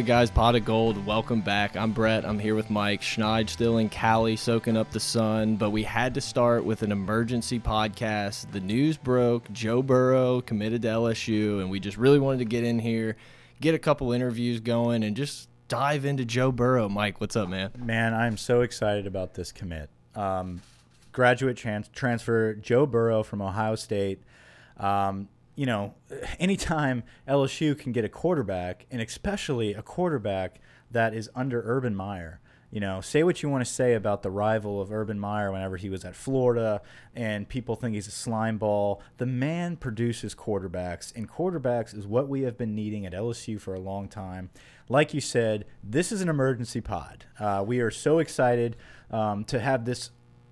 Right, guys, pot of gold. Welcome back. I'm Brett. I'm here with Mike. Schneid still in Cali, soaking up the sun. But we had to start with an emergency podcast. The news broke. Joe Burrow committed to LSU, and we just really wanted to get in here, get a couple interviews going, and just dive into Joe Burrow. Mike, what's up, man? Man, I'm so excited about this commit. Um, graduate trans transfer, Joe Burrow from Ohio State. Um, you know, anytime LSU can get a quarterback, and especially a quarterback that is under Urban Meyer, you know, say what you want to say about the rival of Urban Meyer whenever he was at Florida, and people think he's a slime ball. The man produces quarterbacks, and quarterbacks is what we have been needing at LSU for a long time. Like you said, this is an emergency pod. Uh, we are so excited um, to have this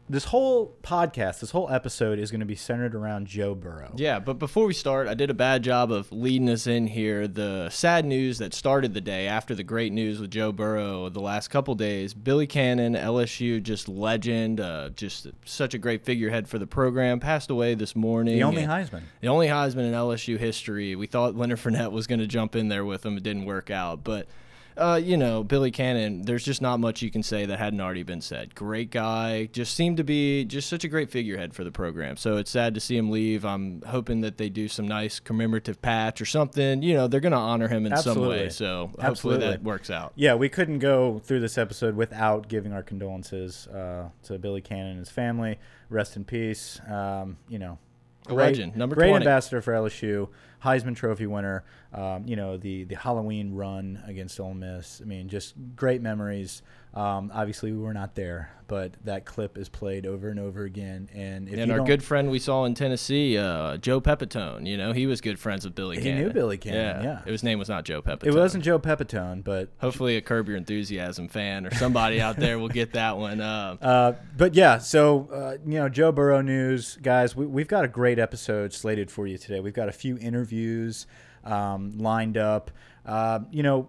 this whole podcast, this whole episode is going to be centered around Joe Burrow. Yeah, but before we start, I did a bad job of leading us in here. The sad news that started the day after the great news with Joe Burrow the last couple days, Billy Cannon, LSU, just legend, uh, just such a great figurehead for the program, passed away this morning. The only Heisman. The only Heisman in LSU history. We thought Leonard Fournette was going to jump in there with him. It didn't work out, but – uh, you know, Billy Cannon, there's just not much you can say that hadn't already been said. Great guy, just seemed to be just such a great figurehead for the program. So it's sad to see him leave. I'm hoping that they do some nice commemorative patch or something. You know, they're going to honor him in Absolutely. some way. So hopefully Absolutely. that works out. Yeah, we couldn't go through this episode without giving our condolences uh, to Billy Cannon and his family. Rest in peace. Um, you know, a great, legend, number great 20. ambassador for LSU, Heisman Trophy winner. Um, you know the the Halloween run against Ole Miss. I mean, just great memories. Um, obviously, we were not there, but that clip is played over and over again. And and our good friend we saw in Tennessee, uh, Joe Pepitone. You know, he was good friends with Billy. He Cannon. knew Billy Cannon. Yeah. yeah, his name was not Joe Pepitone. It wasn't Joe Pepitone, but hopefully a Curb Your Enthusiasm fan or somebody out there will get that one. Uh, uh, but yeah, so uh, you know, Joe Burrow news, guys. We, we've got a great episode slated for you today. We've got a few interviews um, lined up. Uh, you know,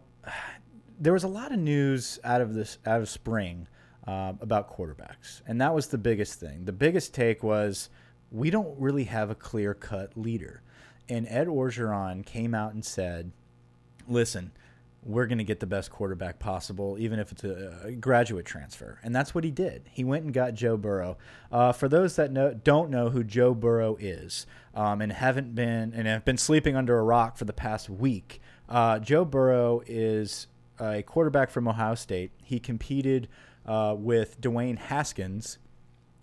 there was a lot of news out of this out of spring uh, about quarterbacks, and that was the biggest thing. The biggest take was we don't really have a clear cut leader, and Ed Orgeron came out and said, "Listen." we're going to get the best quarterback possible, even if it's a, graduate transfer. And that's what he did. He went and got Joe Burrow. Uh, for those that know, don't know who Joe Burrow is um, and haven't been and have been sleeping under a rock for the past week, uh, Joe Burrow is a quarterback from Ohio State. He competed uh, with Dwayne Haskins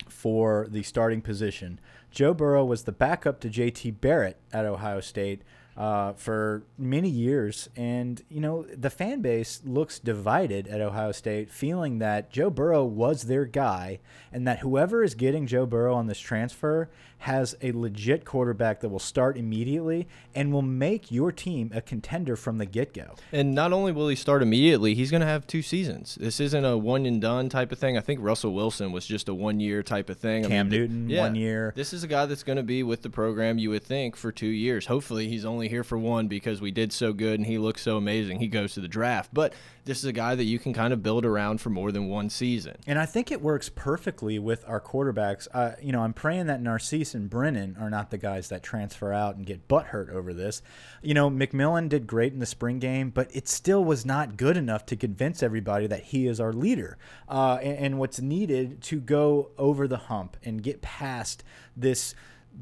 for the starting position. Joe Burrow was the backup to JT Barrett at Ohio State uh, for many years. And, you know, the fan base looks divided at Ohio State, feeling that Joe Burrow was their guy and that whoever is getting Joe Burrow on this transfer has a legit quarterback that will start immediately and will make your team a contender from the get go. And not only will he start immediately, he's going to have two seasons. This isn't a one and done type of thing. I think Russell Wilson was just a one year type of thing. Cam I mean, Newton, yeah, one year. This is a guy that's going to be with the program, you would think, for two years. Hopefully, he's only here for one because we did so good and he looks so amazing. He goes to the draft. But this is a guy that you can kind of build around for more than one season. And I think it works perfectly with our quarterbacks. Uh, you know, I'm praying that Narcisse and Brennan are not the guys that transfer out and get butt hurt over this. You know, McMillan did great in the spring game, but it still was not good enough to convince everybody that he is our leader. Uh, and, and what's needed to go over the hump and get past this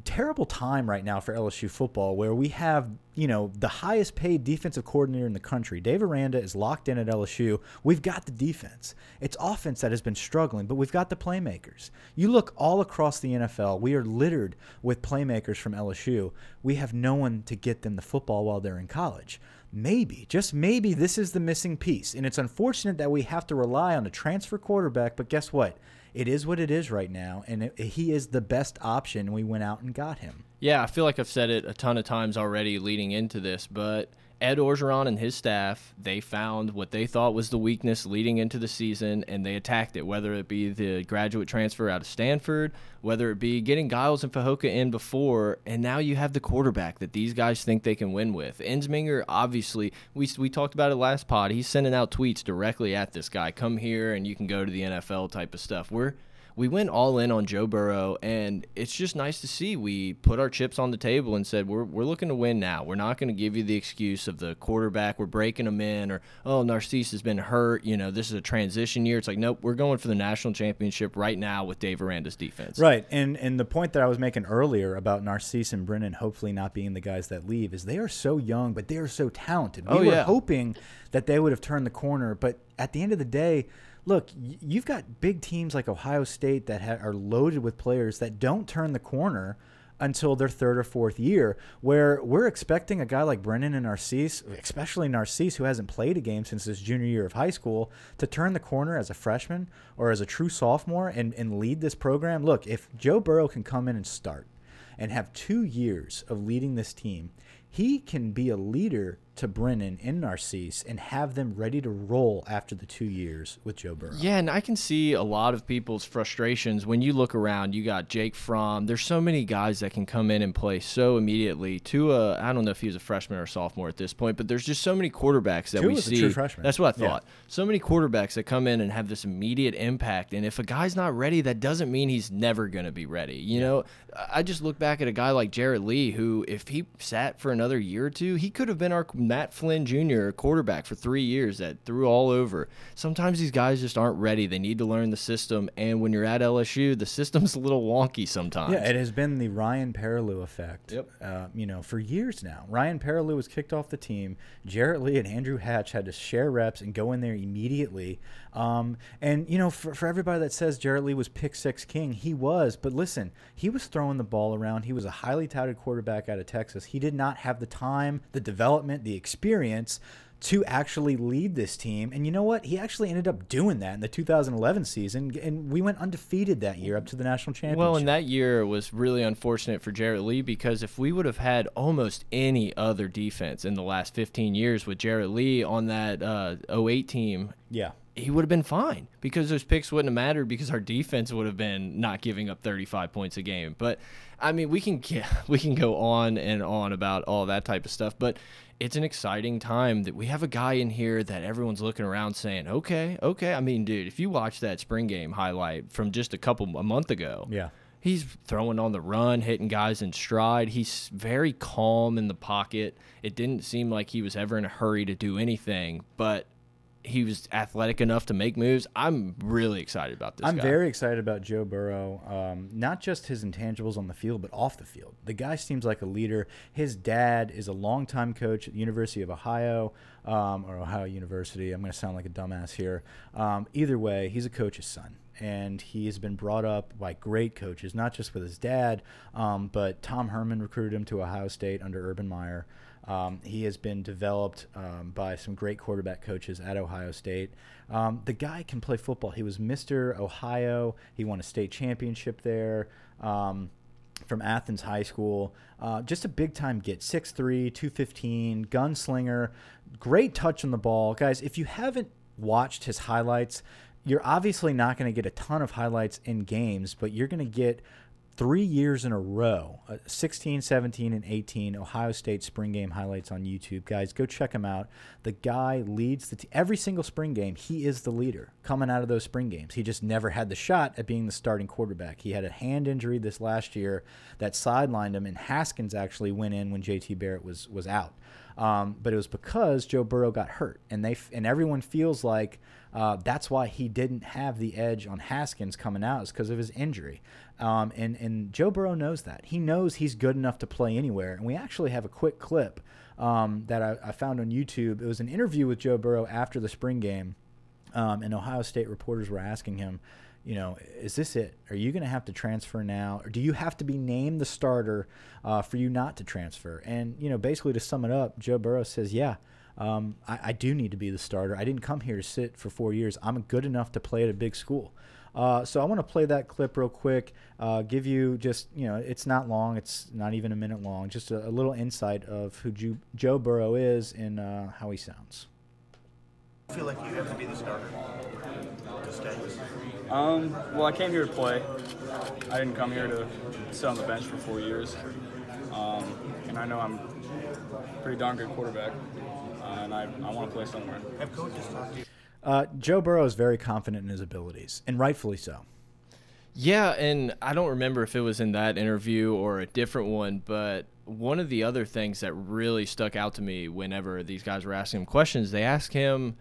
terrible time right now for LSU football where we have, you know, the highest paid defensive coordinator in the country. Dave Aranda is locked in at LSU. We've got the defense. It's offense that has been struggling, but we've got the playmakers. You look all across the NFL, we are littered with playmakers from LSU. We have no one to get them the football while they're in college. Maybe, just maybe, this is the missing piece. And it's unfortunate that we have to rely on a transfer quarterback, but guess what? It is what it is right now, and it, he is the best option. We went out and got him. Yeah, I feel like I've said it a ton of times already leading into this, but Ed Orgeron and his staff, they found what they thought was the weakness leading into the season, and they attacked it, whether it be the graduate transfer out of Stanford, whether it be getting Giles and Fehoko in before, and now you have the quarterback that these guys think they can win with. Ensminger, obviously, we, we talked about it last pod. He's sending out tweets directly at this guy. Come here and you can go to the NFL type of stuff. We're we went all in on Joe Burrow, and it's just nice to see we put our chips on the table and said we're we're looking to win now. We're not going to give you the excuse of the quarterback we're breaking them in or oh Narcisse has been hurt. You know this is a transition year. It's like nope, we're going for the national championship right now with Dave Aranda's defense. Right, and and the point that I was making earlier about Narcisse and Brennan hopefully not being the guys that leave is they are so young, but they are so talented. Oh, we Oh, were hoping that they would have turned the corner, but at the end of the day. Look, you've got big teams like Ohio State that ha are loaded with players that don't turn the corner until their third or fourth year. Where we're expecting a guy like Brennan and Narcisse, especially Narcisse, who hasn't played a game since his junior year of high school, to turn the corner as a freshman or as a true sophomore and, and lead this program. Look, if Joe Burrow can come in and start and have two years of leading this team, he can be a leader to Brennan and Narcisse and have them ready to roll after the two years with Joe Burrow. Yeah, and I can see a lot of people's frustrations when you look around. You got Jake Fromm. There's so many guys that can come in and play so immediately. Tua, I don't know if he was a freshman or sophomore at this point, but there's just so many quarterbacks that Tua we see. That's what I Yeah. thought. So many quarterbacks that come in and have this immediate impact. And if a guy's not ready, that doesn't mean he's never going to be ready. You know, I just look back at a guy like Jarrett Lee, who, if he sat for another year or two, he could have been our Matt Flynn Jr. A quarterback for three years that threw all over. Sometimes these guys just aren't ready. They need to learn the system. And when you're at LSU, the system's a little wonky sometimes. Yeah, it has been the Ryan Perrilloux effect. Yep. Uh, you know, for years now. Ryan Perrilloux was kicked off the team. Jarrett Lee and Andrew Hatch had to share reps and go in there immediately. Um, and you know, for, for everybody that says Jarrett Lee was pick six king, he was. But listen, he was throwing the ball around. He was a highly touted quarterback out of Texas. He did not have the time, the development, the experience to actually lead this team. And you know what? He actually ended up doing that in the 2011 season, and we went undefeated that year up to the national championship. Well, and that year was really unfortunate for Jarrett Lee because if we would have had almost any other defense in the last 15 years with Jarrett Lee on that uh, 08 team, yeah. He would have been fine because those picks wouldn't have mattered because our defense would have been not giving up 35 points a game. But I mean, we can get, we can go on and on about all that type of stuff, but it's an exciting time that we have a guy in here that everyone's looking around saying, "Okay, okay." I mean, dude, if you watch that spring game highlight from just a couple a month ago, Yeah. He's throwing on the run, hitting guys in stride. He's very calm in the pocket. It didn't seem like he was ever in a hurry to do anything, but he was athletic enough to make moves. I'm really excited about this I'm guy. very excited about Joe Burrow. Um, not just his intangibles on the field, but off the field. The guy seems like a leader. His dad is a longtime coach at the University of Ohio um, or Ohio University. I'm going to sound like a dumbass here. Um, either way, he's a coach's son. And he has been brought up by great coaches, not just with his dad, um, but Tom Herman recruited him to Ohio State under Urban Meyer. Um, he has been developed um, by some great quarterback coaches at Ohio State. Um, the guy can play football. He was Mr. Ohio. He won a state championship there um, from Athens High School. Uh, just a big time get 6'3, 215, gunslinger, great touch on the ball. Guys, if you haven't watched his highlights, you're obviously not going to get a ton of highlights in games, but you're going to get three years in a row uh, 16 17 and 18 ohio state spring game highlights on youtube. Guys go check him out. The guy leads the every single spring game he is the leader coming out of those spring games. He just never had the shot at being the starting quarterback. He had a hand injury this last year that sidelined him and haskins actually went in when jt barrett was was out um, but it was because Joe Burrow got hurt, and they and everyone feels like uh, that's why he didn't have the edge on Haskins coming out is because of his injury. Um, and and Joe Burrow knows that. He knows he's good enough to play anywhere. And we actually have a quick clip um, that I, I found on YouTube. It was an interview with Joe Burrow after the spring game, um, and Ohio State reporters were asking him you know, is this it? Are you going to have to transfer now, or do you have to be named the starter uh, for you not to transfer? And you know, basically to sum it up, Joe Burrow says, "Yeah, um, I, I, do need to be the starter. I didn't come here to sit for four years. I'm good enough to play at a big school." Uh, so I want to play that clip real quick. Uh, give you just you know, it's not long. It's not even a minute long. Just a, a little insight of who Ju Joe Burrow is and uh, how he sounds. I feel like you have to be the starter to stay. Um, well, I came here to play. I didn't come here to sit on the bench for four years. Um, and I know I'm a pretty darn good quarterback, uh, and I, I want to play somewhere. Have coaches talked to you? Uh, Joe Burrow is very confident in his abilities, and rightfully so. Yeah, and I don't remember if it was in that interview or a different one, but one of the other things that really stuck out to me whenever these guys were asking him questions, they asked him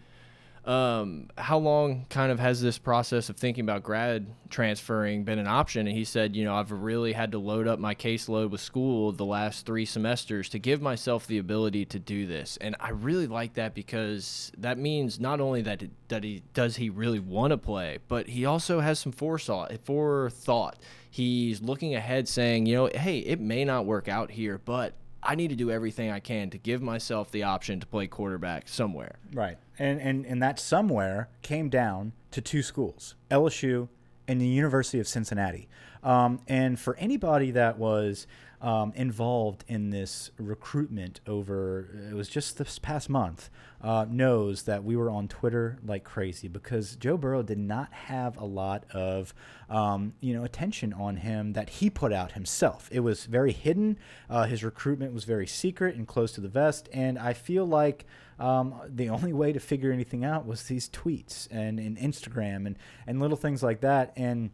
um, how long kind of has this process of thinking about grad transferring been an option? And he said, you know, I've really had to load up my caseload with school the last three semesters to give myself the ability to do this. And I really like that because that means not only that that he does he really want to play, but he also has some forethought. Forethought. He's looking ahead, saying, you know, hey, it may not work out here, but I need to do everything I can to give myself the option to play quarterback somewhere. Right. And and and that somewhere came down to two schools, LSU and the University of Cincinnati. Um, and for anybody that was um, involved in this recruitment over it was just this past month uh, knows that we were on Twitter like crazy because Joe Burrow did not have a lot of um, you know attention on him that he put out himself. It was very hidden. Uh, his recruitment was very secret and close to the vest, and I feel like. Um, the only way to figure anything out was these tweets and, and Instagram and, and little things like that. And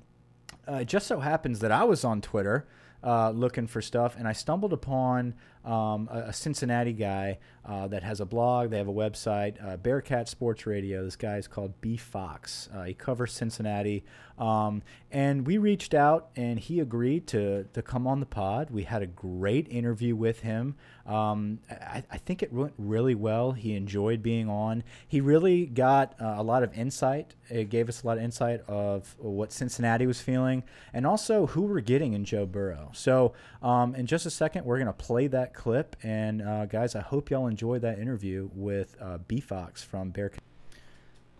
uh, it just so happens that I was on Twitter uh, looking for stuff, and I stumbled upon um, a, a, Cincinnati guy uh, that has a blog. They have a website, uh, Bearcat Sports Radio. This guy is called B Fox. Uh, he covers Cincinnati, um, and we reached out, and he agreed to to come on the pod. We had a great interview with him. Um, I, I, think it went really well. He enjoyed being on. He really got uh, a lot of insight. It gave us a lot of insight of what Cincinnati was feeling, and also who we're getting in Joe Burrow. So, um, in just a second, we're gonna play that clip. And uh, guys, I hope y'all enjoyed that interview with uh, B Fox from Bearcat.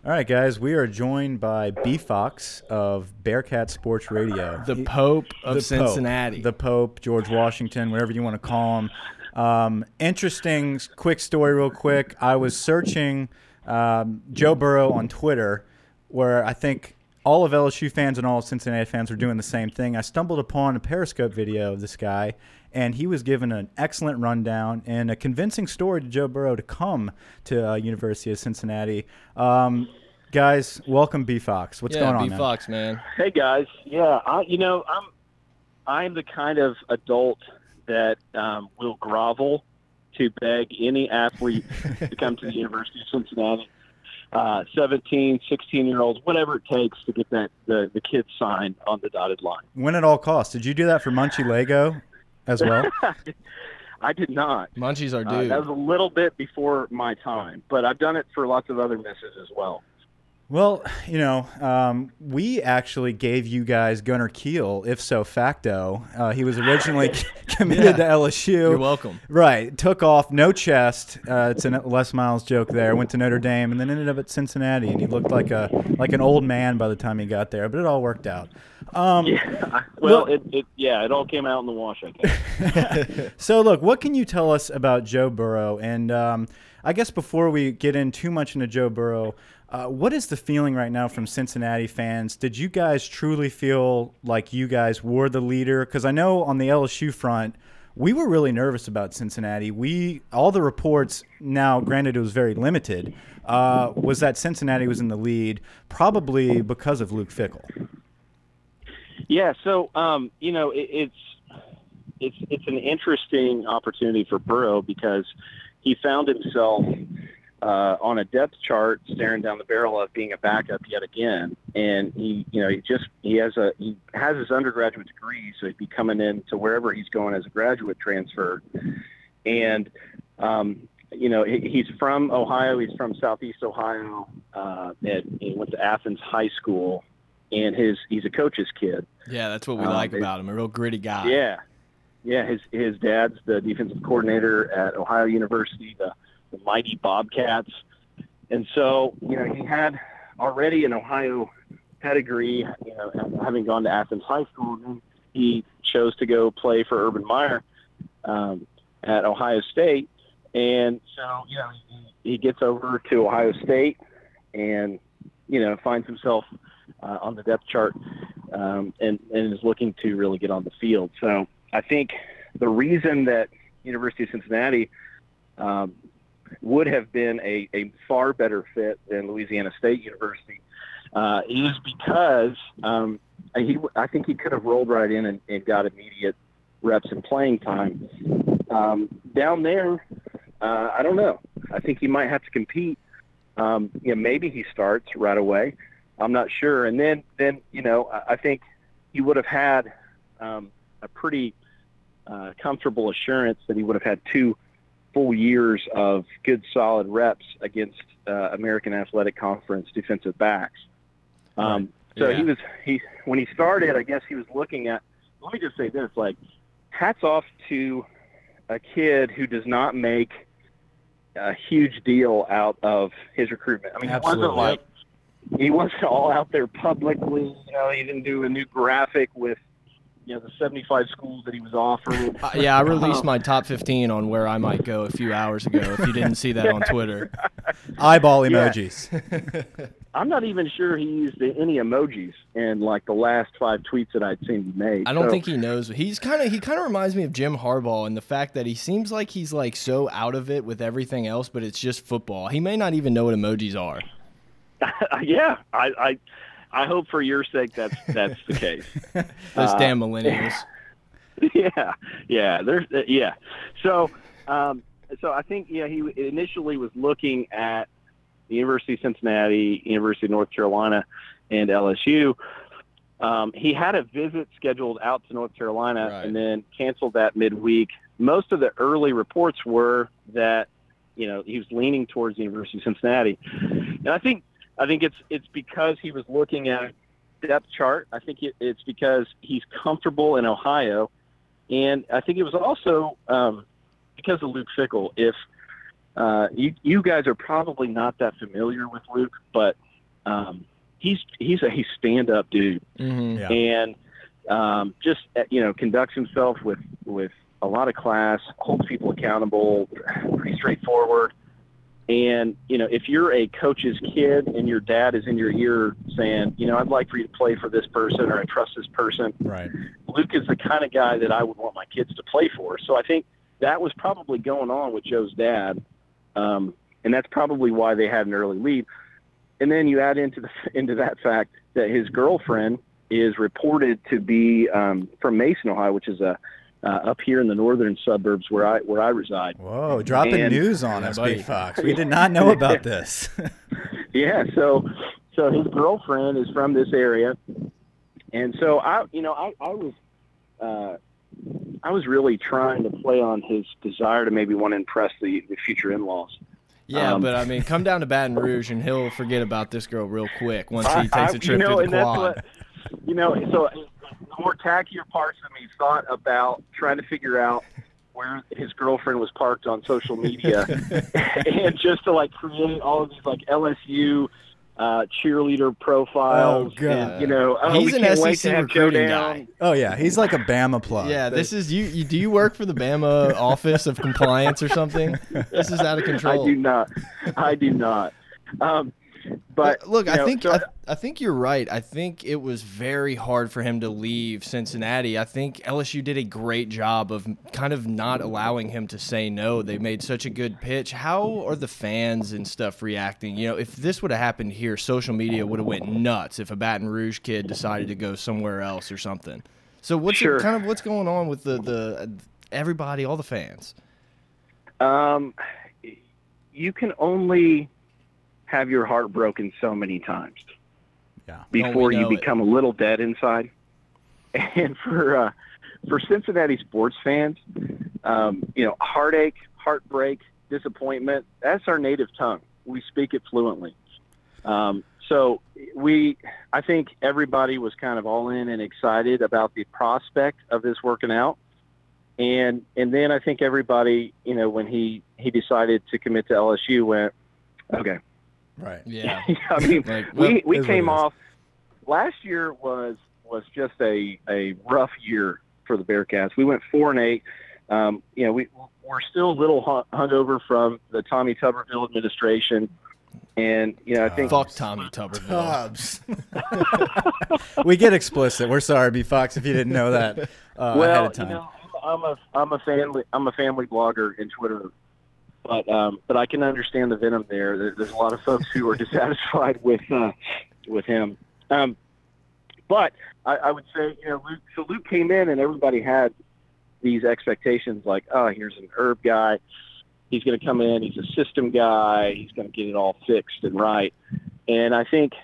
All right, guys, we are joined by B Fox of Bearcat Sports Radio, the Pope of the Cincinnati, Pope, the Pope, George Washington, whatever you want to call him. Um, interesting, quick story, real quick. I was searching um, Joe Burrow on Twitter, where I think all of LSU fans and all of Cincinnati fans were doing the same thing. I stumbled upon a Periscope video of this guy, and he was given an excellent rundown and a convincing story to Joe Burrow to come to uh, University of Cincinnati. Um, guys, welcome B Fox. What's yeah, going on, B Fox, man? Hey guys, yeah, I, you know, I'm I'm the kind of adult that um, will grovel to beg any athlete to come to the University of Cincinnati. Uh, 17, 16 year olds, whatever it takes to get that the, the kids signed on the dotted line. When at all costs. Did you do that for Munchie Legaux? As well? I did not. Munchies are uh, dude. that was a little bit before my time, but I've done it for lots of other misses as well. Well, you know, um, we actually gave you guys Gunner Kiel, if so facto. Uh, he was originally committed yeah. to LSU. You're welcome. Right. Took off, no chest. Uh, it's a Les Miles joke there. Went to Notre Dame and then ended up at Cincinnati, and he looked like a like an old man by the time he got there. But it all worked out. Um, yeah. Well, it, it, yeah, it all came out in the wash, I guess. so, look, what can you tell us about Joe Burrow? And um, I guess before we get in too much into Joe Burrow, uh, what is the feeling right now from Cincinnati fans? Did you guys truly feel like you guys were the leader? Because I know on the LSU front, we were really nervous about Cincinnati. We all the reports now, granted, it was very limited, uh, was that Cincinnati was in the lead, probably because of Luke Fickell. Yeah, so um, you know it, it's it's it's an interesting opportunity for Burrow because he found himself uh, on a depth chart, staring down the barrel of being a backup yet again. And he, you know, he just he has a he has his undergraduate degree, so he'd be coming in to wherever he's going as a graduate transfer. And um, you know, he, he's from Ohio. He's from Southeast Ohio. Uh, he went to Athens High School, and his he's a coach's kid. Yeah, that's what we um, like about him. A real gritty guy. Yeah, yeah. His his dad's the defensive coordinator at Ohio University. The the mighty Bobcats. And so, you know, he had already an Ohio pedigree, you know, having gone to Athens High School. And he chose to go play for Urban Meyer um, at Ohio State. And so, you know, he, he gets over to Ohio State and, you know, finds himself uh, on the depth chart um, and, and is looking to really get on the field. So I think the reason that University of Cincinnati um, would have been a, a far better fit than Louisiana State University uh, is because um, he, I think he could have rolled right in and, and got immediate reps and playing time. Um, down there, uh, I don't know. I think he might have to compete. Um, you know, maybe he starts right away. I'm not sure. And then, then you know, I, I think he would have had um, a pretty uh, comfortable assurance that he would have had two full years of good, solid reps against uh, American Athletic Conference defensive backs. Um, So Yeah. he was he when he started. I guess he was looking at. Let me just say this: like, hats off to a kid who does not make a huge deal out of his recruitment. I mean, Absolutely. it wasn't like he wasn't all out there publicly. You know, he didn't do a new graphic with you know the 75 schools that he was offering. Uh, yeah, I released my top 15 on where I might go a few hours ago. If you didn't see that on Twitter, Eyeball Yeah. emojis. I'm not even sure he used any emojis in like the last five tweets that I'd seen he made. I don't So, think he knows. He's kind of he kind of reminds me of Jim Harbaugh in the fact that he seems like he's like so out of it with everything else, but it's just football. He may not even know what emojis are. yeah, I, I I hope for your sake that's that's the case. Those Uh, damn millennials. yeah, yeah, there's uh, yeah. So, um, so I think yeah, he initially was looking at the University of Cincinnati, University of North Carolina, and LSU. Um, he had a visit scheduled out to North Carolina Right. and then canceled that midweek. Most of the early reports were that you know he was leaning towards the University of Cincinnati, and I think I think it's it's because he was looking at depth chart. I think it, it's because he's comfortable in Ohio, and I think it was also um, because of Luke Fickell. If uh, you you guys are probably not that familiar with Luke, but um, he's he's a stand up dude, hmm Yeah. and um, just uh, you know conducts himself with with a lot of class, holds people accountable, pretty straightforward. And you know, if you're a coach's kid and your dad is in your ear saying, you know, I'd like for you to play for this person or I trust this person, Right. Luke is the kind of guy that I would want my kids to play for. So I think that was probably going on with Joe's dad, um, and that's probably why they had an early lead. And then you add into the into that fact that his girlfriend is reported to be um, from Mason, Ohio, which is a uh, up here in the northern suburbs where I where I reside. Whoa, dropping And- news on us, buddy. Big Fox. We did not know about this. Yeah, so so his girlfriend is from this area, and so I, you know, I, I was, uh, I was really trying to play on his desire to maybe want to impress the, the future in-laws. Yeah, Um, but I mean, come down to Baton Rouge and he'll forget about this girl real quick once he takes I- a trip you know, to the and that's quad. what- You know, so the more tackier parts of me thought about trying to figure out where his girlfriend was parked on social media, and just to like create all of these like LSU uh, cheerleader profiles. Oh, God. And, you know, oh, He's an SEC to recruiting guy. oh yeah, he's like a Bama plug. Yeah, this is you, you. Do you work for the Bama Office of Compliance or something? This is out of control. I do not. I do not. Um, but look, I know, think so- I, I think you're right. I think it was very hard for him to leave Cincinnati. I think LSU did a great job of kind of not allowing him to say no. They made such a good pitch. How are the fans and stuff reacting? You know, if this would have happened here, social media would have went nuts if a Baton Rouge kid decided to go somewhere else or something. So what's it- kind of what's going on with the the everybody, all the fans? um, you can only have your heart broken so many times Yeah. before you know it. become a little dead inside. And for uh, for Cincinnati sports fans, um, you know, heartache, heartbreak, disappointment, that's our native tongue. We speak it fluently. Um, so we, I think everybody was kind of all in and excited about the prospect of this working out. And and then I think everybody, you know, when he he decided to commit to LSU, went, okay, Right. Yeah. I mean, Like, we we came off last year was was just a a rough year for the Bearcats. We went four and eight. Um, you know, we we're still a little hun- hungover from the Tommy Tuberville administration, and you know, I think Fuck Tommy Tuberville. We get explicit. We're sorry, B Fox, if you didn't know that uh, ahead of time. you know, I'm a I'm a family I'm a family blogger in Twitter, but um, but I can understand the venom there. There- There's a lot of folks who are dissatisfied with uh, with him. Um, but I, I would say, you know, Luke, so Luke came in and everybody had these expectations like, oh, here's an herb guy. He's going to come in. He's a system guy. He's going to get it all fixed and right. And I think,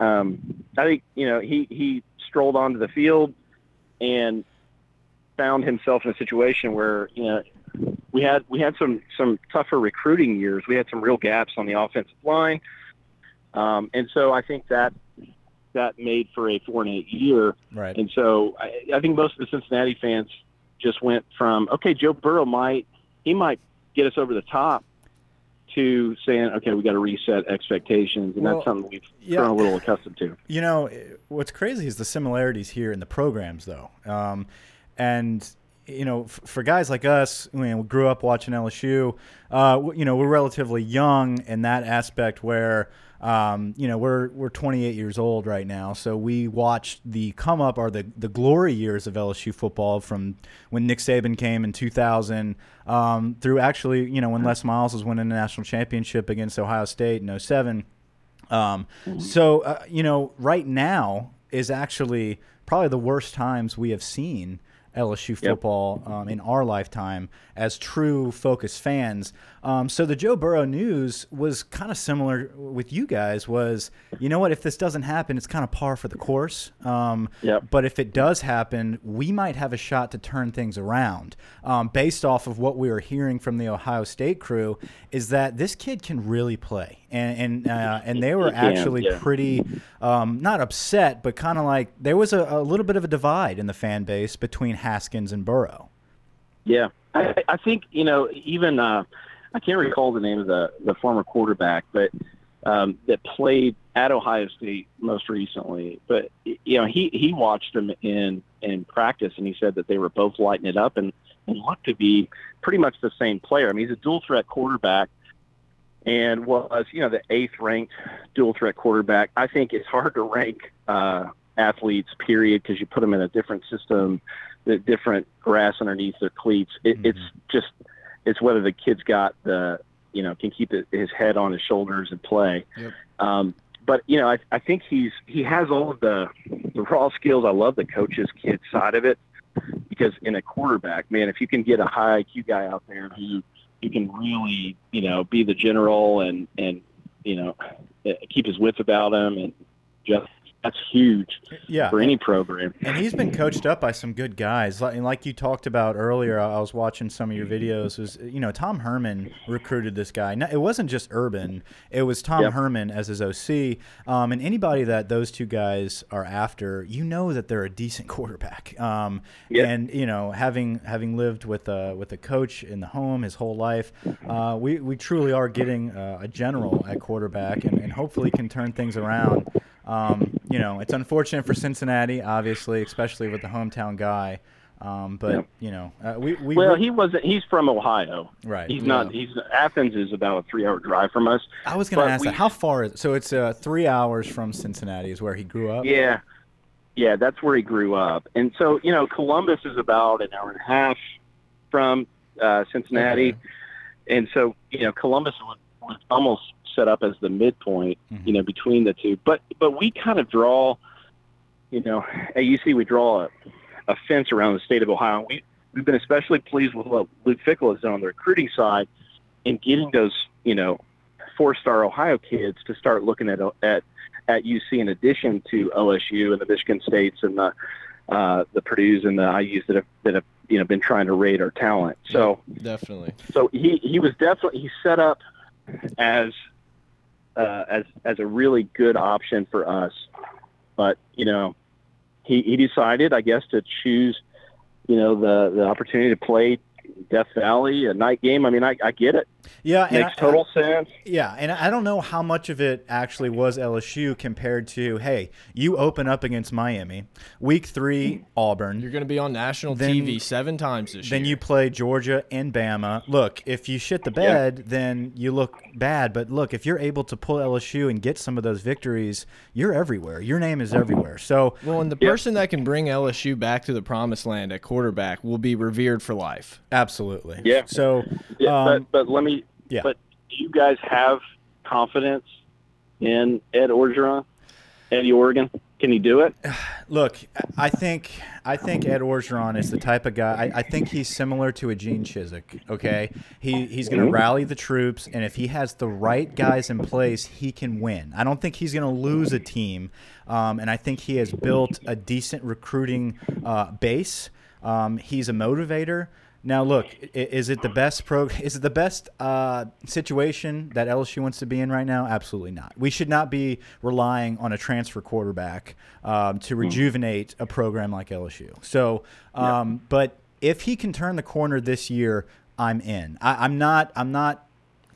um, I think, you know, he, he strolled onto the field and found himself in a situation where, you know, we had, we had some, some tougher recruiting years. We had some real gaps on the offensive line. Um, and so I think that that made for a four and eight year. Right. And so I, I think most of the Cincinnati fans just went from okay, Joe Burrow might he might get us over the top to saying okay, we got to reset expectations, and Well, that's something we've yeah. grown a little accustomed to. You know, what's crazy is the similarities here in the programs, though. Um, and you know, f- for guys like us, you know, we grew up watching LSU. Uh, you know, we're relatively young in that aspect where. Um, you know, we're we're 28 years old right now, so we watched the come up or the the glory years of LSU football from when Nick Saban came in 2000 um, through actually, you know, when Les Miles was winning the national championship against Ohio State in 07. Um, so, uh, you know, right now is actually probably the worst times we have seen LSU football um, in our lifetime as true focus fans. Um, so the Joe Burrow news was kind of similar with you guys. Was you know what? If this doesn't happen, it's kind of par for the course. Um, Yep. But if it does happen, we might have a shot to turn things around. Um, based off of what we were hearing from the Ohio State crew, is that this kid can really play, and and uh, and they were actually yeah. pretty um, not upset, but kind of like there was a, a little bit of a divide in the fan base between Haskins and Burrow. Yeah, I, I think you know even uh, I can't recall the name of the the former quarterback, but um, that played at Ohio State most recently. But you know he he watched them in in practice, and he said that they were both lighting it up and and looked to be pretty much the same player. I mean, he's a dual threat quarterback. And was you know the eighth ranked dual threat quarterback. I think it's hard to rank uh, athletes, period, because you put them in a different system, the different grass underneath their cleats. It, It's just it's whether the kid's got the you know can keep it, his head on his shoulders and play. Yep. Um, but you know, I, I think he's he has all of the the raw skills. I love the coach's kid side of it because in a quarterback, man, if you can get a high IQ guy out there who who can really you know be the general and and you know keep his wits about him and just that's huge Yeah, for any program. and he's been coached up by some good guys. Like, and like you talked about earlier, I was watching some of your videos. Was you know Tom Herman recruited this guy? No, It wasn't just Urban; it was Tom Yep. Herman as his OC. Um, and anybody that those two guys are after, you know that they're a decent quarterback. Um, Yeah. And you know, having having lived with a with a coach in the home his whole life, uh, we we truly are getting uh, a general at quarterback, and, and hopefully can turn things around. Um, you know, it's unfortunate for Cincinnati, obviously, especially with the hometown guy. Um, but Yeah. you know, uh, we we Well, we- he wasn't. He's from Ohio. Right. He's not. He's Athens is about a three-hour drive from us. I was going to ask we- that. How far is it? So it's uh, three hours from Cincinnati is where he grew up. Yeah, yeah, that's where he grew up. And so, you know, Columbus is about an hour and a half from uh, Cincinnati, Okay. and so you know, Columbus was, was almost set up as the midpoint, Mhm. you know, between the two. But but we kind of draw, you know, at UC we draw a, a fence around the state of Ohio. We we've been especially pleased with what Luke Fickell has done on the recruiting side in getting those, you know, four-star Ohio kids to start looking at at at UC in addition to OSU and the Michigan States and the uh, the Purdue's and the IU's that have that have you know been trying to raid our talent. So Definitely. so he he was definitely he set up as uh, as as a really good option for us, but you know he he decided I guess to choose you know the the opportunity to play Death Valley a night game. I mean I, I get it Yeah, and makes I- total sense. Yeah, and I don't know how much of it actually was LSU compared to, hey, you open up against Miami, week three, Auburn. You're going to be on national Then- TV seven times this Then year. Then you play Georgia and Bama. Look, if you shit the bed, then you look bad. But look, if you're able to pull LSU and get some of those victories, you're everywhere. Your name is everywhere. So, Well, and the Yep. person that can bring LSU back to the promised land at quarterback will be revered for life. absolutely. Yeah. So, Yeah, um, but but let me. Yeah. But do you guys have confidence in Ed Orgeron? Eddie Oregon? Can he do it? Look, I think I think Ed Orgeron is the type of guy. I, I think he's similar to a Gene Chizik. Okay, he he's going to rally the troops, and if he has the right guys in place, he can win. I don't think he's going to lose a team, um, and I think he has built a decent recruiting uh, base. Um, he's a motivator. Now, look, is it the best pro? Is it the best uh, situation that LSU wants to be in right now? Absolutely not. We should not be relying on a transfer quarterback um, to rejuvenate a program like LSU. So, um, but if he can turn the corner this year, I'm in. I, I'm not. I'm not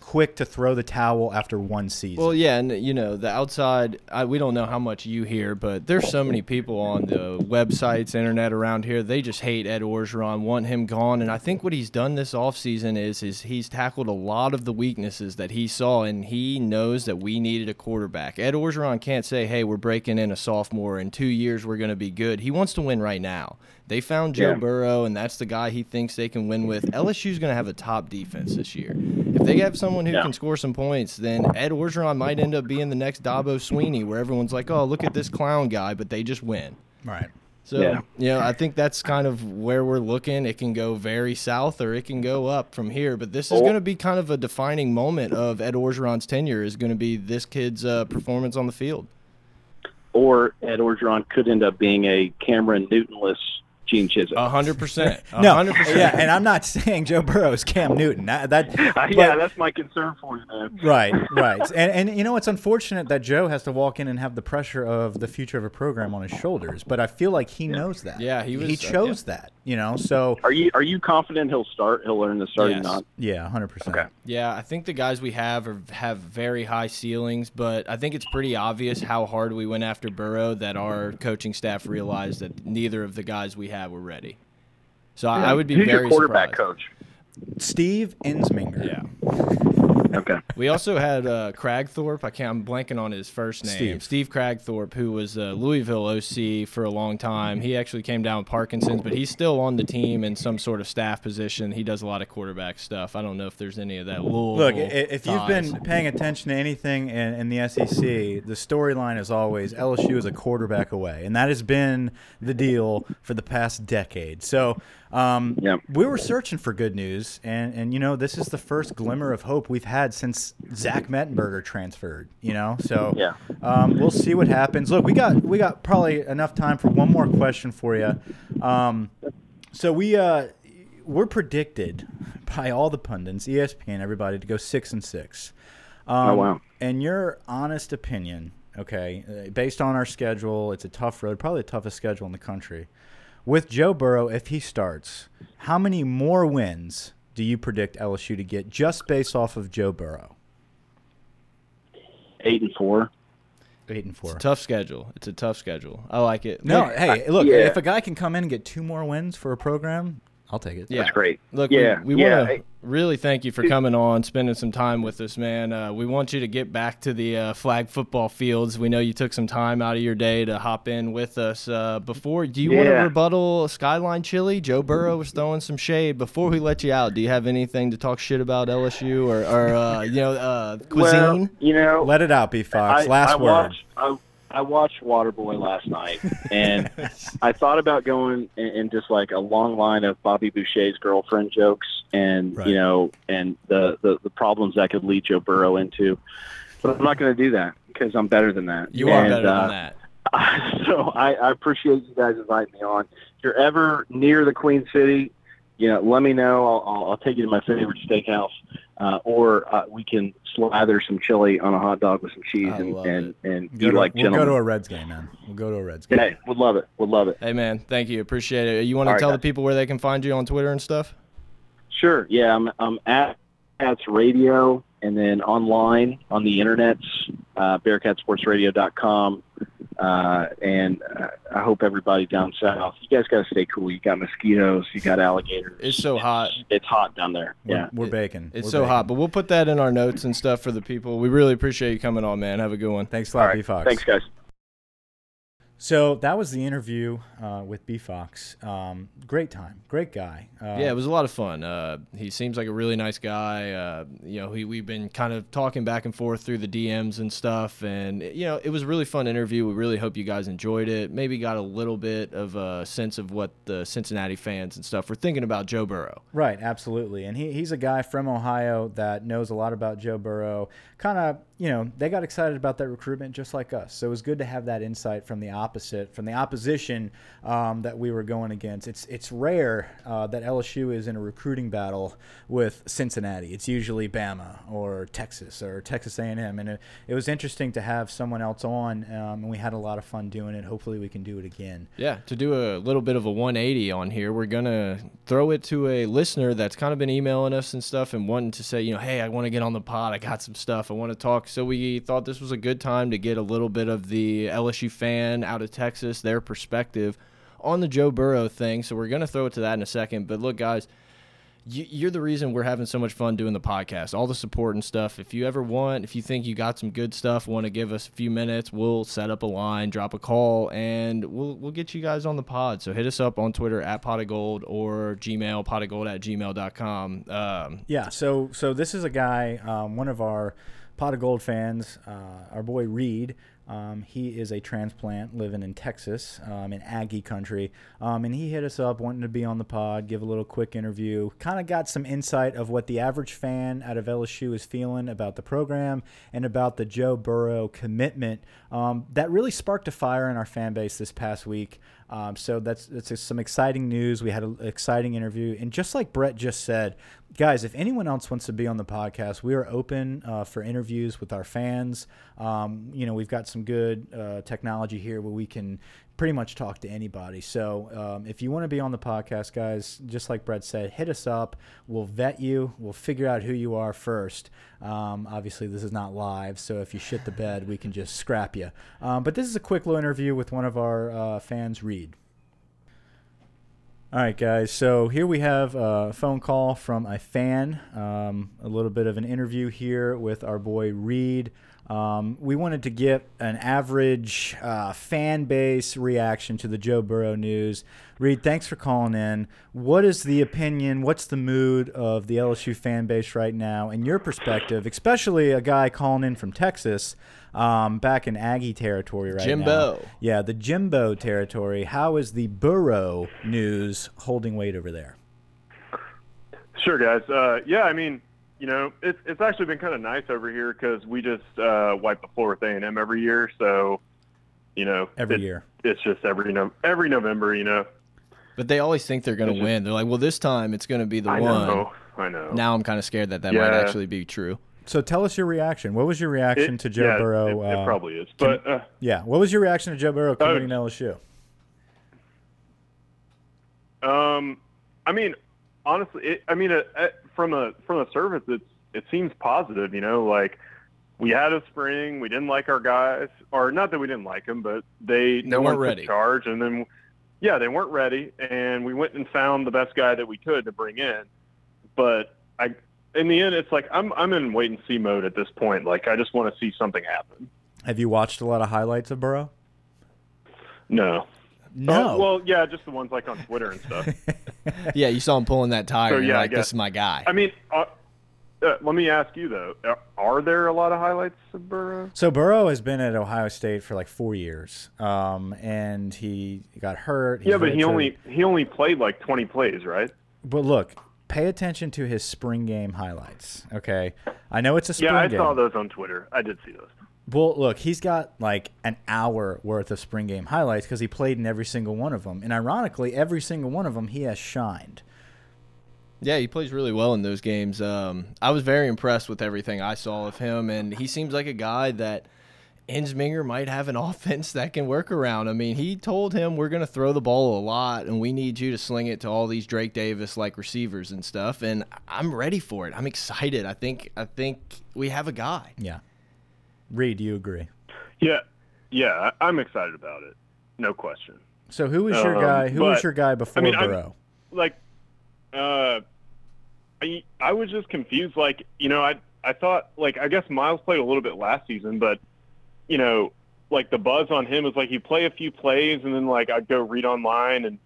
quick to throw the towel after one season. Well, yeah, and you know the outside. I, we don't know how much you hear, but there's so many people on the websites, internet around here. They just hate Ed Orgeron, want him gone. And I think what he's done this offseason is is he's tackled a lot of the weaknesses that he saw, and he knows that we needed a quarterback. Ed Orgeron can't say, "Hey, we're breaking in a sophomore. In two years, we're going to be good." He wants to win right now. They found Joe Yeah. Burrow, and that's the guy he thinks they can win with. LSU's going to have a top defense this year. If they have someone who Yeah. can score some points, then Ed Orgeron might end up being the next Dabo Swinney, where everyone's like, "Oh, look at this clown guy," but they just win. right. So, Yeah. you know, I think that's kind of where we're looking. It can go very south or it can go up from here, but this is Oh. going to be kind of a defining moment of Ed Orgeron's tenure. Is going to be this kid's uh, performance on the field. Or Ed Orgeron could end up being a Cameron Newtonless Gene Chizik. A hundred percent. No, hundred percent. yeah, and I'm not saying Joe Burrow is Cam Newton. That, that Uh, but- yeah, that's my concern for you, man. Right, right, and and you know it's unfortunate that Joe has to walk in and have the pressure of the future of a program on his shoulders. But I feel like he knows that. Yeah, he he was- uh, chose that. You know, so Are you are you confident he'll start? He'll learn the starting Yes. not. yeah, hundred percent. Okay. Yeah, I think the guys we have are, have very high ceilings, but I think it's pretty obvious how hard we went after Burrow that our coaching staff realized that neither of the guys we have were ready. So I, I would be Who's very your quarterback surprised. coach? Steve Ensminger. Yeah. Okay. We also had uh, Kragthorpe. I can't. I'm blanking on his first name. Steve. Kragthorpe, who was uh, Louisville OC for a long time. He actually came down with Parkinson's, but he's still on the team in some sort of staff position. He does a lot of quarterback stuff. I don't know if there's any of that. Louisville Look, i- if you've ties. been paying attention to anything in, in the SEC, the storyline is always LSU is a quarterback away, and that has been the deal for the past decade. So, um, Yeah. we were searching for good news, and and you know this is the first glimmer of hope we've had since Zach Mettenberger transferred. You know, so Yeah. um, we'll see what happens. Look, we got we got probably enough time for one more question for you. Um, so we uh, we're predicted by all the pundits, ESPN, everybody, to go six and six. Um, Oh, wow. In your honest opinion, okay, uh, based on our schedule, it's a tough road, probably the toughest schedule in the country. With Joe Burrow, if he starts, how many more wins do you predict LSU to get just based off of Joe Burrow? Eight and four. Eight and four. tough schedule. It's a tough schedule. I like it. No, Look, hey, look, yeah. if a guy can come in and get two more wins for a program, I'll take it. Yeah. That's great. Look, Yeah, we, we yeah. want to really thank you for coming on, spending some time with us, man. Uh, we want you to get back to the uh, flag football fields. We know you took some time out of your day to hop in with us. Uh, before, do you want to rebuttal Skyline Chili? Joe Burrow was throwing some shade. Before we let you out, do you have anything to talk shit about LSU or, or uh, you know, uh, cuisine? Well, you know, Let it out, B Fox. I, Last I word. Watched, I, I watched Waterboy last night, and I thought about going in, in just like a long line of Bobby Boucher's girlfriend jokes, and Right. you know, and the, the the problems that could lead Joe Burrow into. But I'm not going to do that because I'm better than that. you are better uh, than that. so I, I appreciate you guys inviting me on. If you're ever near the Queen City, you know, let me know. I'll, I'll, I'll take you to my favorite steakhouse, uh, or uh, we can slather some chili on a hot dog with some cheese I and love and, and Go eat to, like we'll go to a Reds game, man. We'll go to a Reds game. Hey, would love it. Would love it. Hey, man, thank you. Appreciate it. You want to All right, tell the guys. people where they can find you on Twitter and stuff? Sure. Yeah, I'm I'm at Bearcats Radio, and then online on the internets, uh, BearcatSportsRadio.com. Uh, and uh, I hope everybody down south. You guys got to stay cool. You got mosquitoes. You got alligators. It's so hot. It's hot down there. We're, Yeah. we're baking. It's We're so baking. hot, but we'll put that in our notes and stuff for the people. We really appreciate you coming on, man. Have a good one. Thanks a lot, right. B Fox. Thanks, guys. So that was the interview uh, with B Fox. Um, great time, great guy. Uh, Yeah, it was a lot of fun. Uh, he seems like a really nice guy. Uh, you know, he, we've been kind of talking back and forth through the DMs and stuff, and you know, it was a really fun interview. We really hope you guys enjoyed it. Maybe got a little bit of a sense of what the Cincinnati fans and stuff were thinking about Joe Burrow. Right, absolutely. And he, he's a guy from Ohio that knows a lot about Joe Burrow. Kind of, you know, they got excited about that recruitment just like us. So it was good to have that insight from the opposite, from the opposition um, that we were going against. It's it's rare uh, that LSU is in a recruiting battle with Cincinnati. It's usually Bama or Texas or Texas A&M. And it, it was interesting to have someone else on, um, and we had a lot of fun doing it. Hopefully we can do it again. Yeah, to do a little bit of a 180 on here, we're gonna throw it to a listener that's kind of been emailing us and stuff and wanting to say, you know, hey, I want to get on the pod. I got some stuff I want to talk. So we thought this was a good time to get a little bit of the LSU fan out of Texas, their perspective on the Joe Burrow thing. So we're gonna throw it to that in a second. But look, guys you're the reason we're having so much fun doing the podcast all the support and stuff if you ever want if you think you got some good stuff want to give us a few minutes we'll set up a line drop a call and we'll we'll get you guys on the pod so hit us up on twitter at pot of gold or gmail pot of gold at gmail.com um, Yeah, so so this is a guy, um, one of our pot of gold fans, uh, our boy Reed. Um, he is a transplant living in Texas, um, in Aggie country, um, and he hit us up wanting to be on the pod, give a little quick interview. Kind of got some insight of what the average fan out of LSU is feeling about the program and about the Joe Burrow commitment. Um, that really sparked a fire in our fan base this past week. Um, so that's that's some exciting news. We had an exciting interview, and just like Brett just said, guys, if anyone else wants to be on the podcast, we are open uh, for interviews with our fans. Um, you know, we've got some good uh, technology here where we can pretty much talk to anybody. So um, if you want to be on the podcast, guys, just like Brett said, hit us up. We'll vet you. We'll figure out who you are first. Um, obviously, this is not live, so if you shit the bed, we can just scrap you. Um, but this is a quick little interview with one of our uh, fans, Reed. All right, guys. So here we have a phone call from a fan. Um, a little bit of an interview here with our boy Reed. Um, we wanted to get an average uh, fan base reaction to the Joe Burrow news. Reed, thanks for calling in. What is the opinion? What's the mood of the LSU fan base right now, in your perspective, especially a guy calling in from Texas, um, back in Aggie territory right now? Jimbo. Yeah, the Jimbo territory. How is the Burrow news holding weight over there? Sure, guys. Uh, yeah, I mean, you know, it's it's actually been kind of nice over here because we just uh, wipe the floor with A and M every year. So, you know, Every it- year. it's just every no every November. You know, but they always think they're gonna win they're like well this time it's gonna be the I one know, I know. now i'm kind of scared that that might actually be true So tell us your reaction. What was your reaction It- to Joe yeah, Burrow? It, it uh, probably is, but uh, yeah. What was your reaction to Joe Burrow committing to Oh. LSU? Um, I mean, honestly, it, I mean, uh, uh, from a from a service, it's it seems positive. You know, like we had a spring, we didn't like our guys, or not that we didn't like them, but they no weren't one ready. took charge, and then yeah, they weren't ready, and we went and found the best guy that we could to bring in. But I, in the end, it's like I'm I'm in wait and see mode at this point. Like I just want to see something happen. Have you watched a lot of highlights of Burrow? No. No. Uh, well, yeah, just the ones like on Twitter and stuff. yeah you saw him pulling that tire So, and you're yeah, I like this is my guy I mean, uh, uh, let me ask you though: are- Are there a lot of highlights of Burrow? So Burrow has been at Ohio State for like four years, um, and he got hurt. He's yeah, but he redshirted. only he only played like 20 plays, right? But look, pay attention to his spring game highlights. Okay, I know it's a spring game. Yeah, I game. saw those on Twitter. I did see those. Well, look, he's got like an hour worth of spring game highlights because he played in every single one of them, and ironically, every single one of them he has shined. Yeah, he plays really well in those games. Um, I was very impressed with everything I saw of him, and he seems like a guy that Ensminger might have an offense that can work around. I mean, he told him we're going to throw the ball a lot, and we need you to sling it to all these Drake Davis like receivers and stuff. And I'm ready for it. I'm excited. I think I think we have a guy. Yeah. Reed, do you agree? Yeah, yeah, I- I'm excited about it. No question. So who was your Um, guy? Who was your guy before mean, I'm- Burrow? Like, uh, I I was just confused. Like, you know, I I thought like I guess Miles played a little bit last season, but you know, like the buzz on him is like you play a few plays and then like I'd go read online and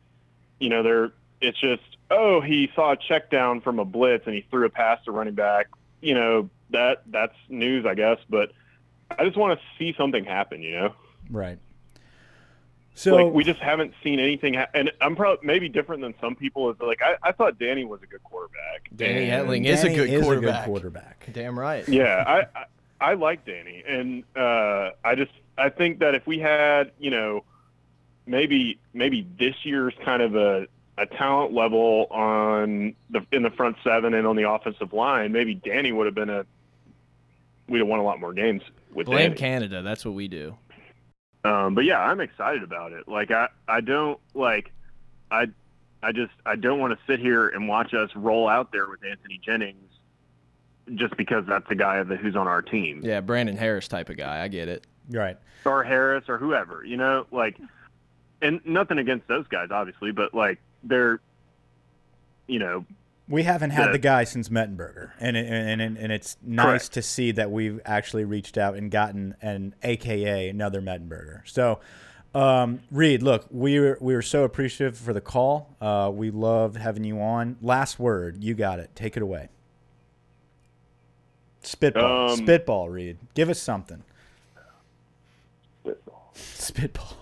you know they're it's just oh he saw a check down from a blitz and he threw a pass to running back. You know that that's news I guess, but I just want to see something happen. You know. Right. So like we just haven't seen anything, ha- and I'm probably maybe different than some people. Is like I, I thought Danny was a good quarterback. Danny Etling is a Danny good quarterback. A good quarterback. Damn right. Yeah, I, I I like Danny, and uh, I just I think that if we had you know maybe maybe this year's kind of a a talent level on the in the front seven and on the offensive line, maybe Danny would have been a we'd have won a lot more games with Blame Danny. Canada. That's what we do. Um, but yeah, I'm excited about it. Like I, I don't like, I, I just I don't want to sit here and watch us roll out there with Anthony Jennings, just because that's the guy that who's on our team, Yeah, Brandon Harris type of guy. I get it. Right. or Harris or whoever. You know, like, and nothing against those guys, obviously, but like they're, you know, We haven't had The- the guy since Mettenberger, and it, and and and it's nice Correct. to see that we've actually reached out and gotten an AKA another Mettenberger. So, um, Reed, look, we were we were so appreciative for the call. Uh, we loved having you on. Last word, you got it. Take it away. Spitball, Um, spitball, Reed. Give us something. Spitball. Spitball.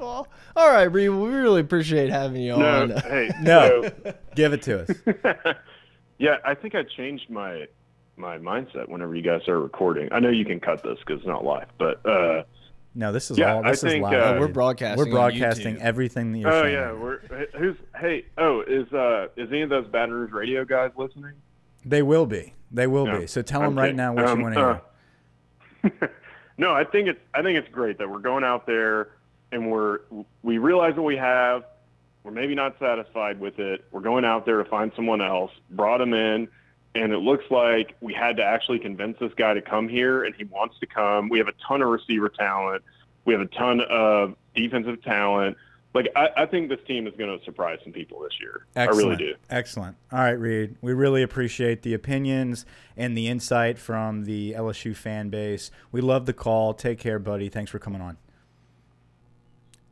All right, Bree. We really appreciate having you no, on. hey, No, give it to us. yeah, I think I changed my my mindset whenever you guys are recording. I know you can cut this because it's not live, but uh, No, this is Yeah, all. I This is think, live. uh, we're broadcasting. We're broadcasting YouTube. everything that you're oh saying. yeah, we're who's hey oh is uh is any of those Baton Rouge radio guys listening? They will be. They will No, be. So tell I'm them right kidding. now what Um, you want to hear. no, I think it's I think it's great that we're going out there and we're we realize what we have. We're maybe not satisfied with it. We're going out there to find someone else. Brought him in, and it looks like we had to actually convince this guy to come here, and he wants to come. We have a ton of receiver talent. We have a ton of defensive talent. Like I, I think this team is going to surprise some people this year. Excellent. I really do. Excellent. All right, Reed. We really appreciate the opinions and the insight from the LSU fan base. We love the call. Take care, buddy. Thanks for coming on.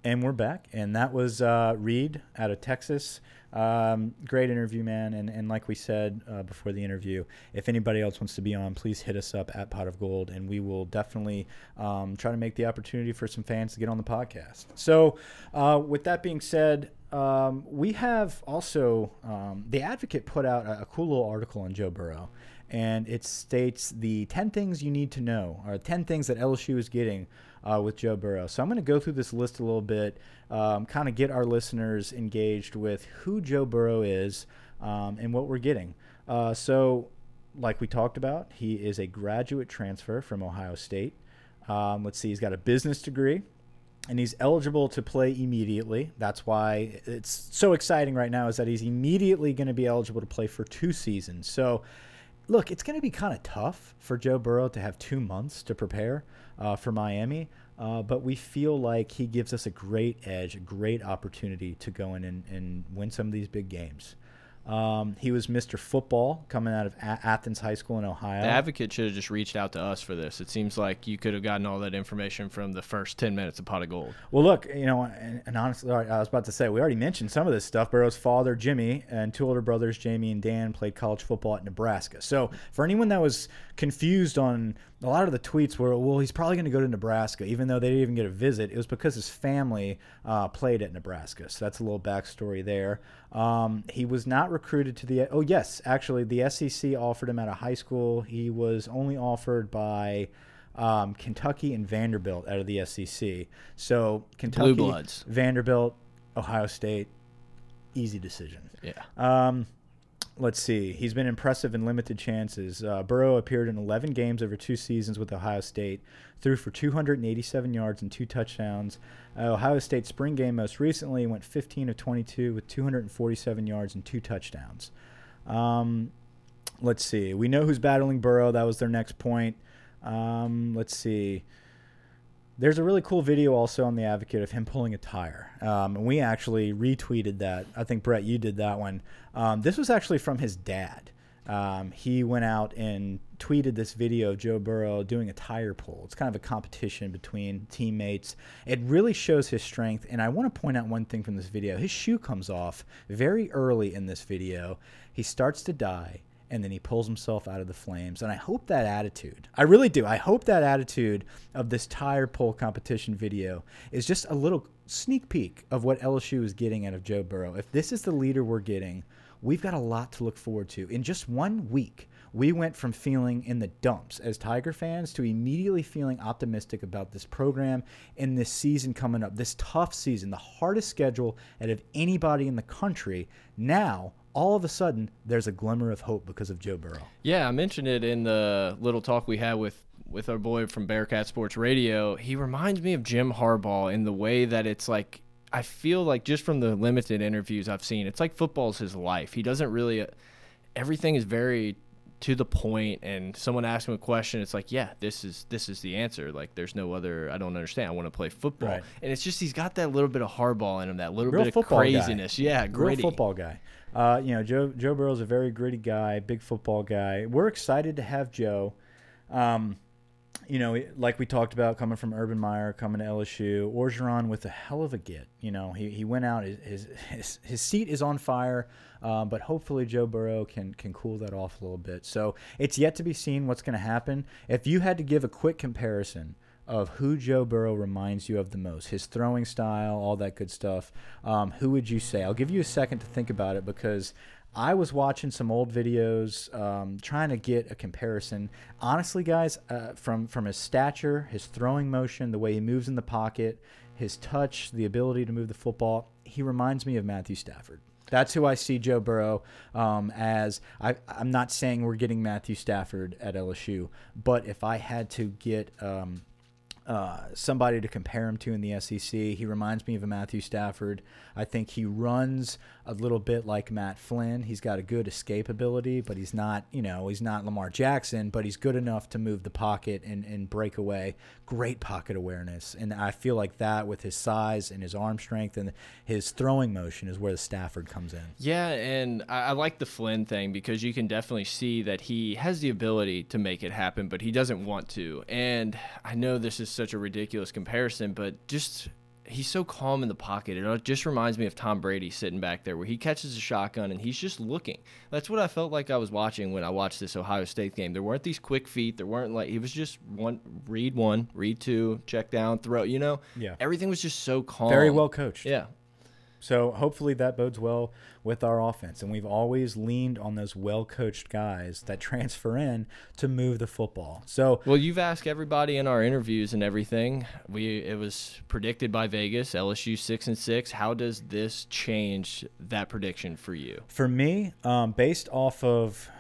And we're back. And that was uh, Reed out of Texas. Um, great interview, man. And, and like we said uh, before the interview, if anybody else wants to be on, please hit us up at Pot of Gold, and we will definitely um, try to make the opportunity for some fans to get on the podcast. So, uh, with that being said, um, we have also um, the Advocate put out a, a cool little article on Joe Burrow, and it states the 10 things you need to know, or 10 things that LSU is getting uh, with Joe Burrow. So I'm going to go through this list a little bit, um, kind of get our listeners engaged with who Joe Burrow is um, and what we're getting. Uh, so, like we talked about, he is a graduate transfer from Ohio State. Um, let's see, he's got a business degree and he's eligible to play immediately. That's why it's so exciting right now is that he's immediately going to be eligible to play for two seasons. So, look, it's going to be kind of tough for Joe Burrow to have two months to prepare uh, for Miami, uh, but we feel like he gives us a great edge, a great opportunity to go in and, and win some of these big games. Um, he was Mr. Football coming out of A- Athens High School in Ohio. The advocate should have just reached out to us for this. It seems like you could have gotten all that information from the first 10 minutes of Pot of Gold. Well, look, you know, and, and honestly, I was about to say we already mentioned some of this stuff. Burrow's father, Jimmy, and two older brothers, Jamie and Dan, played college football at Nebraska. So, for anyone that was confused on a lot of the tweets, were well, he's probably going to go to Nebraska, even though they didn't even get a visit. It was because his family uh, played at Nebraska. So that's a little backstory there. Um, he was not recruited to the. Oh yes, actually, the SEC offered him out of high school. He was only offered by um, Kentucky and Vanderbilt out of the SEC. So Kentucky, Bloods. Vanderbilt, Ohio State, easy decision. Yeah. Um, let's see. He's been impressive in limited chances. Uh, Burrow appeared in 11 games over two seasons with Ohio State, threw for 287 yards and two touchdowns. Uh, Ohio State spring game most recently went 15 of 22 with 247 yards and two touchdowns. Um, let's see. We know who's battling Burrow. That was their next point. Um, let's see. There's a really cool video also on the Advocate of him pulling a tire, um, and we actually retweeted that. I think Brett, you did that one. Um, this was actually from his dad, um, he went out and tweeted this video of Joe Burrow doing a tire pull. It's kind of a competition between teammates. It really shows his strength. And I want to point out one thing from this video. His shoe comes off very early in this video. He starts to die and then he pulls himself out of the flames. And I hope that attitude, I really do, I hope that attitude of this tire pull competition video is just a little sneak peek of what LSU is getting out of Joe Burrow. If this is the leader we're getting, we've got a lot to look forward to. In just one week, we went from feeling in the dumps as Tiger fans to immediately feeling optimistic about this program and this season coming up, this tough season, the hardest schedule out of anybody in the country. Now, all of a sudden, there's a glimmer of hope because of Joe Burrow. Yeah, I mentioned it in the little talk we had with with our boy from Bearcat Sports Radio. He reminds me of Jim Harbaugh in the way that it's like I feel like just from the limited interviews I've seen, it's like football's his life. He doesn't really everything is very to the point and someone asks him a question it's like yeah this is this is the answer like there's no other i don't understand i want to play football Right. and it's just he's got that little bit of Harbaugh in him that little Real bit of football guy. craziness yeah gritty Real football guy. Uh, you know, Joe Joe Burrow's a very gritty guy, big football guy. We're excited to have Joe. Um, you know, like we talked about, coming from Urban Meyer, coming to LSU, Orgeron with a hell of a get. You know, he, he went out. His, his his seat is on fire, uh, but hopefully Joe Burrow can can cool that off a little bit. So it's yet to be seen what's going to happen. If you had to give a quick comparison of who Joe Burrow reminds you of the most, his throwing style, all that good stuff, um, who would you say? I'll give you a second to think about it because I was watching some old videos, um, trying to get a comparison. Honestly, guys, uh, from from his stature, his throwing motion, the way he moves in the pocket, his touch, the ability to move the football, he reminds me of Matthew Stafford. That's who I see Joe Burrow um, as. I, I'm not saying we're getting Matthew Stafford at LSU, but if I had to get um, uh, somebody to compare him to in the SEC. He reminds me of a Matthew Stafford. I think he runs a little bit like Matt Flynn. He's got a good escape ability, but he's not, you know, he's not Lamar Jackson, but he's good enough to move the pocket and, and break away. Great pocket awareness. And I feel like that with his size and his arm strength and his throwing motion is where the Stafford comes in. Yeah, and I, I like the Flynn thing because you can definitely see that he has the ability to make it happen, but he doesn't want to. And I know this is such a ridiculous comparison, but just he's so calm in the pocket. It just reminds me of Tom Brady sitting back there where he catches a shotgun and he's just looking. That's what I felt like I was watching when I watched this Ohio State game. There weren't these quick feet. There weren't like he was just one read one, read two, check down, throw. You know, Yeah. everything was just so calm. Very well coached. Yeah. So hopefully that bodes well with our offense. And we've always leaned on those well coached guys that transfer in to move the football. So Well, you've asked everybody in our interviews and everything. We it was predicted by Vegas, LSU six and six. How does this change that prediction for you? for me, um, based off of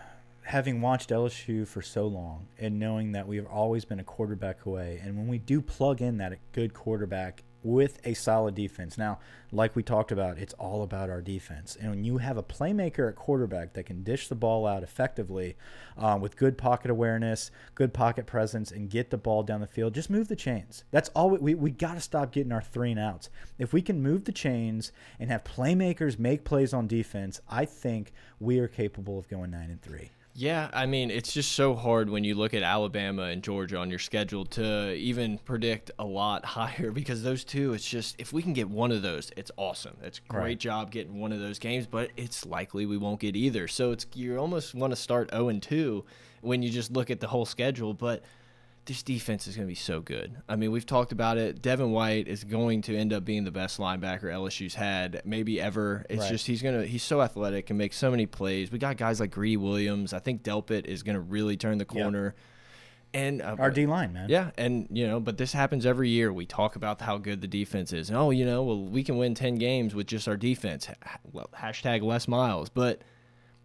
having watched LSU for so long and knowing that we've always been a quarterback away, and when we do plug in that good quarterback with a solid defense, now, like we talked about, it's all about our defense. And when you have a playmaker at quarterback that can dish the ball out effectively um, with good pocket awareness, good pocket presence, and get the ball down the field, just move the chains. That's all we, we, we got to stop getting our three and outs. If we can move the chains and have playmakers make plays on defense, I think we are capable of going nine and three. Yeah, I mean, it's just so hard when you look at Alabama and Georgia on your schedule to even predict a lot higher because those two, it's just if we can get one of those, it's awesome. It's a great Right. job getting one of those games, but it's likely we won't get either. So it's you almost want to start 0 and 2 when you just look at the whole schedule, but this defense is going to be so good. I mean, we've talked about it. Devin White is going to end up being the best linebacker LSU's had maybe ever. It's Right. just he's gonna he's so athletic and make so many plays. We got guys like Greedy Williams. I think Delpit is gonna really turn the corner. And uh, Our D line, man. yeah, and you know, but this happens every year. We talk about how good the defense is. Oh, you know, well, we can win ten games with just our defense. Well, hashtag less miles, but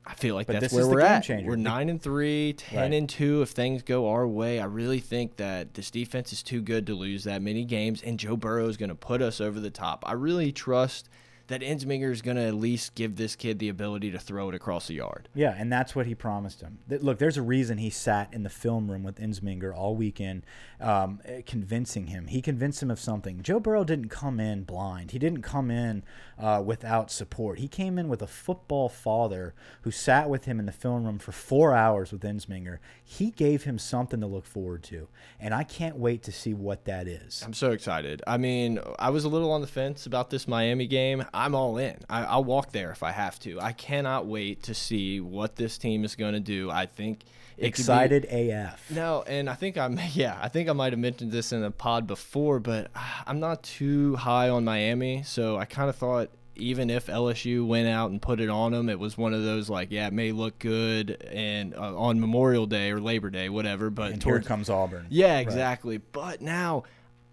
I feel like But that's where we're game at. changer. We're nine and three, 10 Right. and two. If things go our way, I really think that this defense is too good to lose that many games, and Joe Burrow is going to put us over the top. I really trust that Ensminger is going to at least give this kid the ability to throw it across the yard. Yeah, and that's what he promised him. Look, there's a reason he sat in the film room with Ensminger all weekend, um, eh, convincing him. He convinced him of something. Joe Burrow didn't come in blind. He didn't come in uh, without support. He came in with a football father who sat with him in the film room for four hours with Ensminger. He gave him something to look forward to, and I can't wait to see what that is. I'm so excited. I mean, I was a little on the fence about this Miami game. I'm all in. I, I'll walk there if I have to. I cannot wait to see what this team is going to do. I think it could be- Excited AF. No, and I think I'm yeah, I think I might have mentioned this in a pod before, but I'm not too high on Miami, so I kind of thought even if LSU went out and put it on them, it was one of those like, yeah, it may look good and uh, on Memorial Day or Labor Day, whatever, but And here comes Auburn. yeah, exactly. But now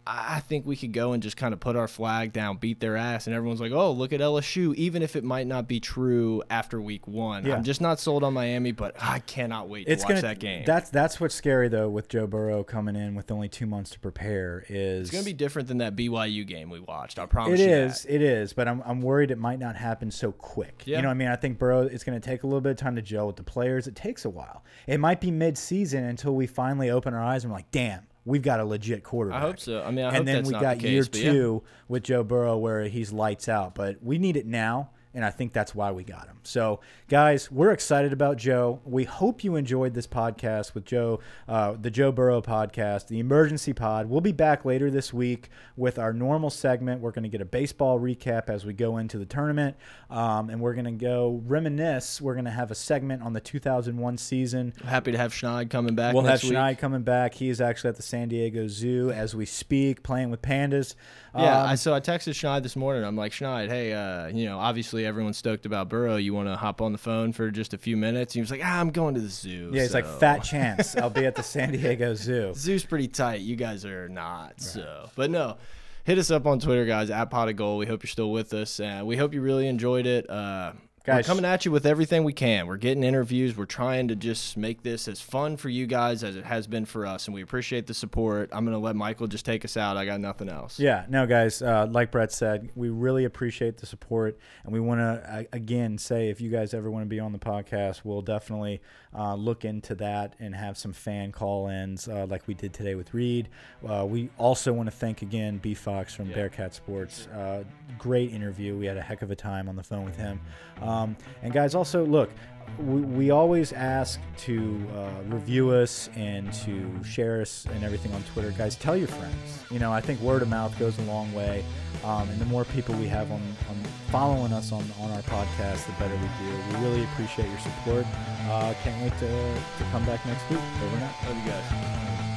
I I think we could go and just kind of put our flag down, beat their ass, and everyone's like, "Oh, look at LSU." Even if it might not be true after week one, Yeah. I'm just not sold on Miami. But I cannot wait to It's watch gonna that game. That's that's what's scary though with Joe Burrow coming in with only two months to prepare is It's gonna be different than that BYU game we watched. I promise. It is, that. it is, but I'm, I'm worried it might not happen so quick. Yeah. You know what I mean? I think Burrow, it's going to take a little bit of time to gel with the players. It takes a while. It might be mid-season until we finally open our eyes and we're like, damn, we've got a legit quarterback. I hope so. I mean, I and hope then that's we not got the year case, but yeah. two with Joe Burrow where he's lights out, but we need it now. And I think that's why we got him. So, guys, we're excited about Joe. We hope you enjoyed this podcast with Joe, uh, the Joe Burrow podcast, the emergency pod. We'll be back later this week with our normal segment. We're going to get a baseball recap as we go into the tournament, um, and we're going to go reminisce. We're going to have a segment on the 2001 season. Happy to have Schneid coming back. We'll have week. Schneid coming back. He's actually at the San Diego Zoo as we speak, playing with pandas. Yeah, Um, I, so I texted Schneid this morning. I'm like, Schneid, hey, uh, you know, obviously everyone's stoked about Burrow. You want to hop on the phone for just a few minutes? And He was like, ah, I'm going to the zoo. Yeah, he's like fat chance. I'll be at the San Diego Zoo. Zoo's pretty tight. You guys are not. So, but no, hit us up on Twitter, guys. At pot of gold. We hope you're still with us, and we hope you really enjoyed it. Uh, we're coming at you with everything we can. We're getting interviews. We're trying to just make this as fun for you guys as it has been for us, and we appreciate the support. I'm gonna let Michael just take us out. I got nothing else. Yeah, no, guys. Uh, like Brett said, we really appreciate the support, and we want to again say if you guys ever want to be on the podcast, we'll definitely uh, look into that and have some fan call-ins uh, like we did today with Reed. Uh, we also want to thank again B Fox from Bearcat Sports. Uh, great interview. We had a heck of a time on the phone with him. Um, and guys, also look. We, we always ask to uh, review us and to share us and everything on Twitter. Guys, tell your friends. You know, I think word of mouth goes a long way. Um, and the more people we have on, on following us on, on our podcast, the better we do. We really appreciate your support. Uh, can't wait to, to come back next week. Over and out. Love you guys.